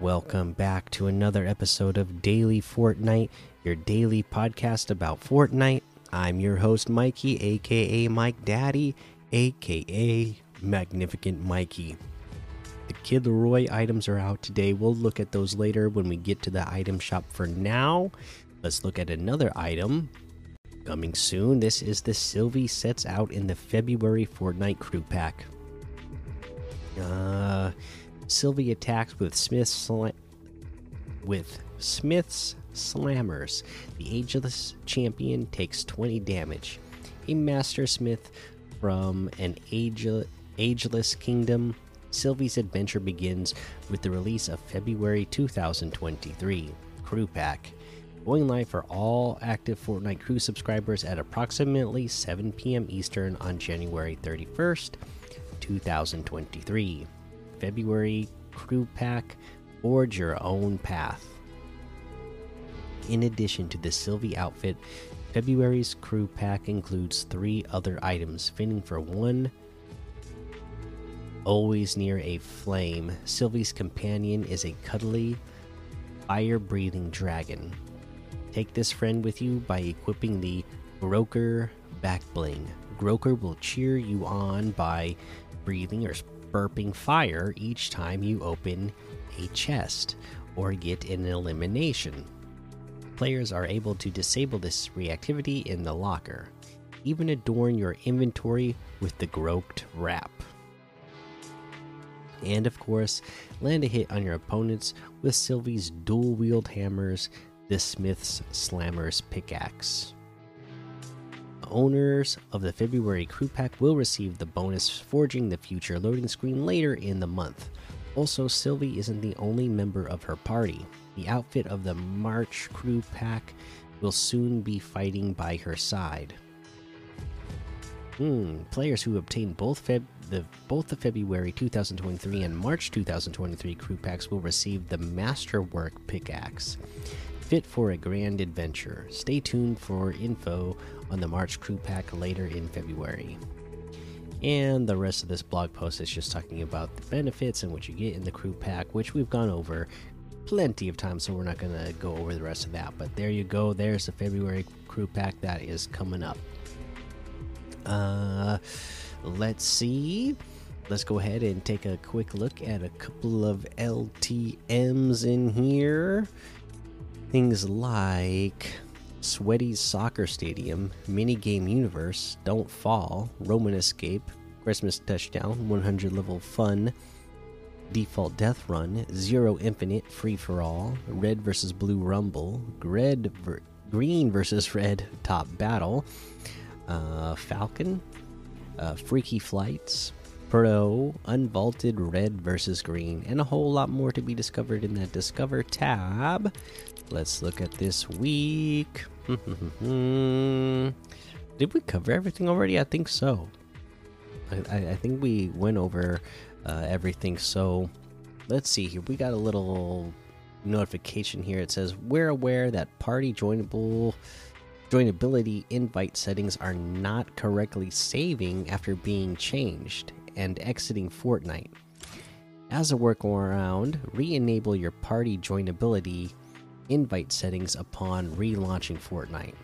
welcome back to another episode of Daily Fortnite, your daily podcast about Fortnite. I'm your host, Mikey, aka Mike Daddy, aka Magnificent Mikey. The Kid Laroi items are out today. We'll look at those later when we get to the item shop. For now, let's look at another item coming soon. This is the Sylvie sets out in the February Fortnite crew pack. Uh, Sylvie attacks with Smith's with Smith's slammers. The ageless champion takes 20 damage. A master smith from an age ageless kingdom. Sylvie's adventure begins with the release of February 2023 crew pack. Going live for all active Fortnite crew subscribers at approximately 7 p.m. Eastern on January 31st, 2023. February crew pack, forge your own path. In addition to the Sylvie outfit, February's crew pack includes three other items, fitting for one. Always near a flame, Sylvie's companion is a cuddly, fire breathing dragon. Take this friend with you by equipping the Groker back bling. Groker will cheer you on by breathing or burping fire each time you open a chest or get an elimination. Players are able to disable this reactivity in the locker. Even adorn your inventory with the Groked wrap. And of course, land a hit on your opponents with Sylvie's dual wield hammers, the Smith's Slammer's pickaxe owners of the February crew pack will receive the bonus Forging the Future loading screen later in the month. Also, Sylvie isn't the only member of her party. The outfit of the March crew pack will soon be fighting by her side. Hmm, players who obtain both Feb the both the February 2023 and March 2023 crew packs will receive the Masterwork pickaxe fit for a grand adventure. Stay tuned for info on the March crew pack later in February. And the rest of this blog post is just talking about the benefits and what you get in the crew pack, which we've gone over plenty of times, so we're not going to go over the rest of that. But there you go. There's the February crew pack that is coming up. Uh, let's see. Let's go ahead and take a quick look at a couple of LTMs in here. Things like Sweaty's Soccer Stadium, Minigame Universe, Don't Fall, Roman Escape, Christmas Touchdown, 100 level fun, Default Death Run, Zero Infinite Free for All, Red vs Blue Rumble, Red ver Green versus Red Top Battle, uh, Falcon, uh, Freaky Flights, Pro, Unvaulted Red versus Green, and a whole lot more to be discovered in that Discover tab. Let's look at this week. Did we cover everything already? I think so. I, I think we went over uh, everything. So let's see here. We got a little notification here. It says we're aware that party joinable joinability invite settings are not correctly saving after being changed and exiting Fortnite. As a workaround, re-enable your party joinability invite settings upon relaunching Fortnite.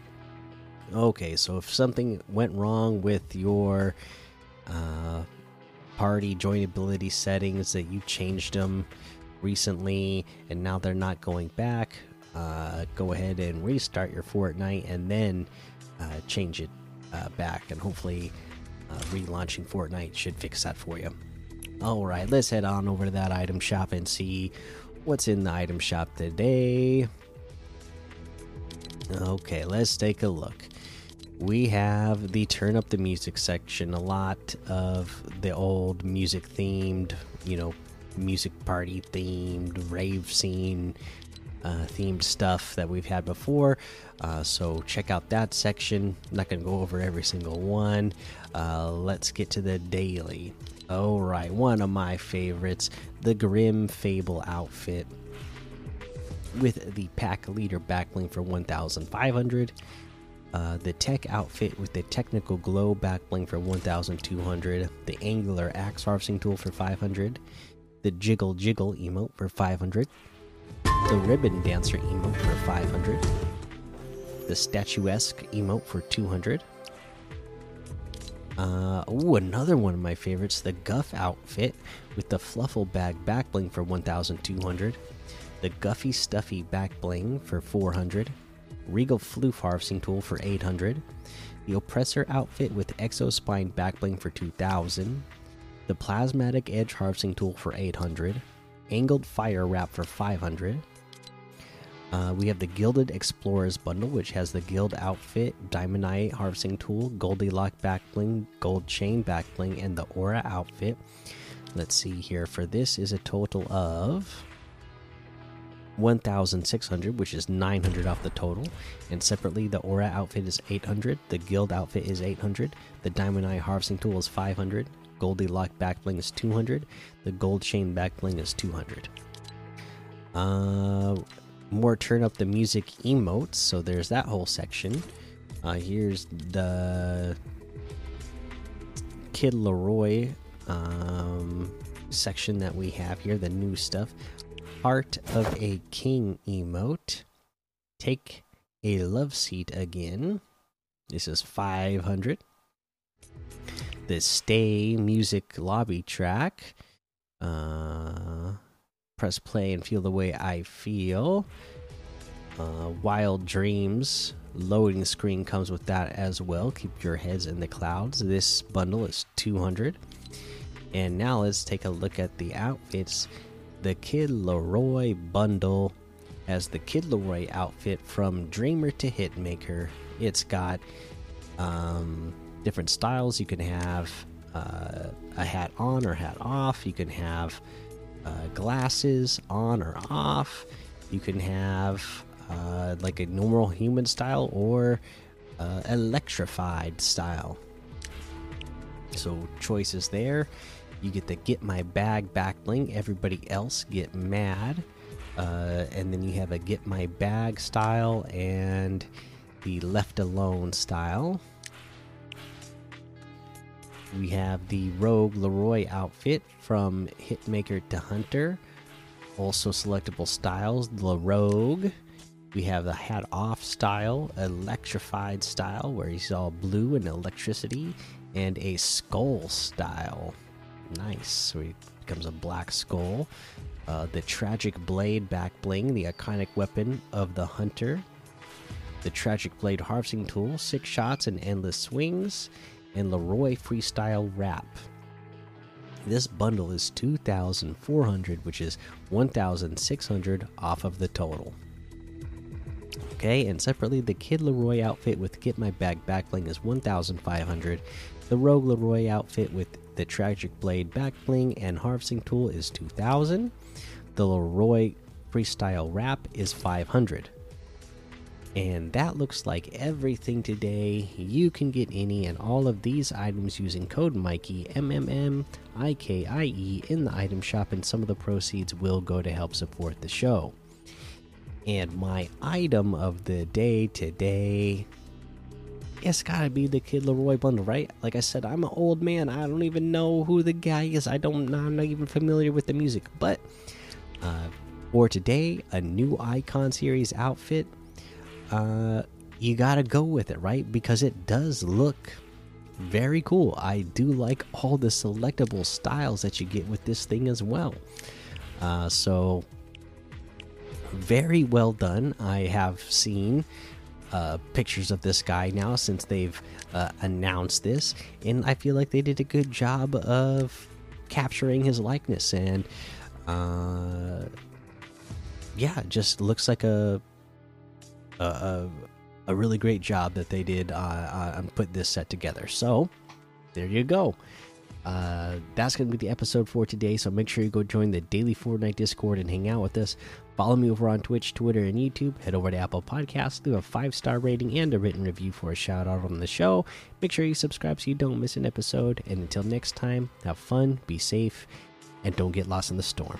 Okay, so if something went wrong with your uh, party joinability settings that you changed them recently and now they're not going back, uh, go ahead and restart your Fortnite and then uh, change it uh, back. And hopefully, uh, relaunching Fortnite should fix that for you. All right, let's head on over to that item shop and see what's in the item shop today. Okay, let's take a look. We have the turn up the music section, a lot of the old music themed, you know, music party themed, rave scene uh, themed stuff that we've had before. Uh, so check out that section. I'm not going to go over every single one. Uh, let's get to the daily. All right, one of my favorites, the Grim Fable outfit with the pack leader backbling for 1,500. Uh, the tech outfit with the technical glow backbling for 1,200. The angular axe harvesting tool for 500. The jiggle jiggle emote for 500. The Ribbon Dancer emote for 500. The Statuesque emote for 200. Uh, oh, another one of my favorites, the Guff outfit with the Fluffle Bag back bling for 1,200. The Guffy Stuffy back bling for 400. Regal Floof harvesting tool for 800. The Oppressor outfit with Exo Spine back bling for 2,000. The Plasmatic Edge harvesting tool for 800. Angled Fire Wrap for 500. Uh, we have the Gilded Explorers bundle, which has the Guild outfit, Diamondite harvesting tool, Goldilock back bling, Gold chain back bling, and the Aura outfit. Let's see here. For this is a total of 1,600, which is 900 off the total. And separately, the Aura outfit is 800, the Guild outfit is 800, the Diamondite harvesting tool is 500, Goldilock back bling is 200, the Gold chain back bling is 200. Uh more turn up the music emotes. So there's that whole section. Uh, here's the Kid Laroi um, section that we have here, the new stuff. Heart of a King emote. Take a love seat again. This is 500. The Stay music lobby track. Uh, press play and feel the way I feel. Uh, Wild Dreams loading screen comes with that as well. Keep your heads in the clouds. This bundle is 200. And now let's take a look at the outfits. The Kid Laroi bundle has the Kid Laroi outfit from Dreamer to Hitmaker. It's got um, different styles. You can have uh, a hat on or hat off. You can have uh, glasses on or off. You can have uh, like a normal human style or uh, electrified style. So choices there. You get the get my bag back bling. Everybody else get mad. Uh, and then you have a get my bag style and the left alone style. We have the Rogue Laroi outfit from Hitmaker to Hunter. Also selectable styles, the Rogue. We have the hat off style, electrified style, where he's all blue and electricity, and a skull style. Nice. So he becomes a black skull. Uh, the tragic blade back bling, the iconic weapon of the hunter. The tragic blade harvesting tool, six shots and endless swings and Laroi Freestyle Wrap. This bundle is 2,400, which is 1,600 off of the total. Okay, and separately, the Kid Laroi outfit with Get My Bag Backbling is 1,500. The Rogue Laroi outfit with the Tragic Blade Backbling and Harvesting Tool is 2,000. The Laroi Freestyle Wrap is 500. And that looks like everything today. You can get any and all of these items using code Mikey M M M I K I E in the item shop, and some of the proceeds will go to help support the show. And my item of the day today. It's gotta be the Kid Laroi bundle, right? Like I said, I'm an old man. I don't even know who the guy is. I don't. I'm not even familiar with the music. But uh, for today, a new Icon series outfit uh, you gotta go with it, right? Because it does look very cool. I do like all the selectable styles that you get with this thing as well. Uh, so, very well done. I have seen uh, pictures of this guy now since they've uh, announced this, and I feel like they did a good job of capturing his likeness. And uh, yeah, just looks like a a, a, really great job that they did uh, uh, on put this set together. So there you go. Uh, that's going to be the episode for today. So make sure you go join the daily Fortnite Discord and hang out with us. Follow me over on Twitch, Twitter, and YouTube. Head over to Apple Podcasts, leave a five star rating and a written review for a shout out on the show. Make sure you subscribe so you don't miss an episode. And until next time, have fun, be safe, and don't get lost in the storm.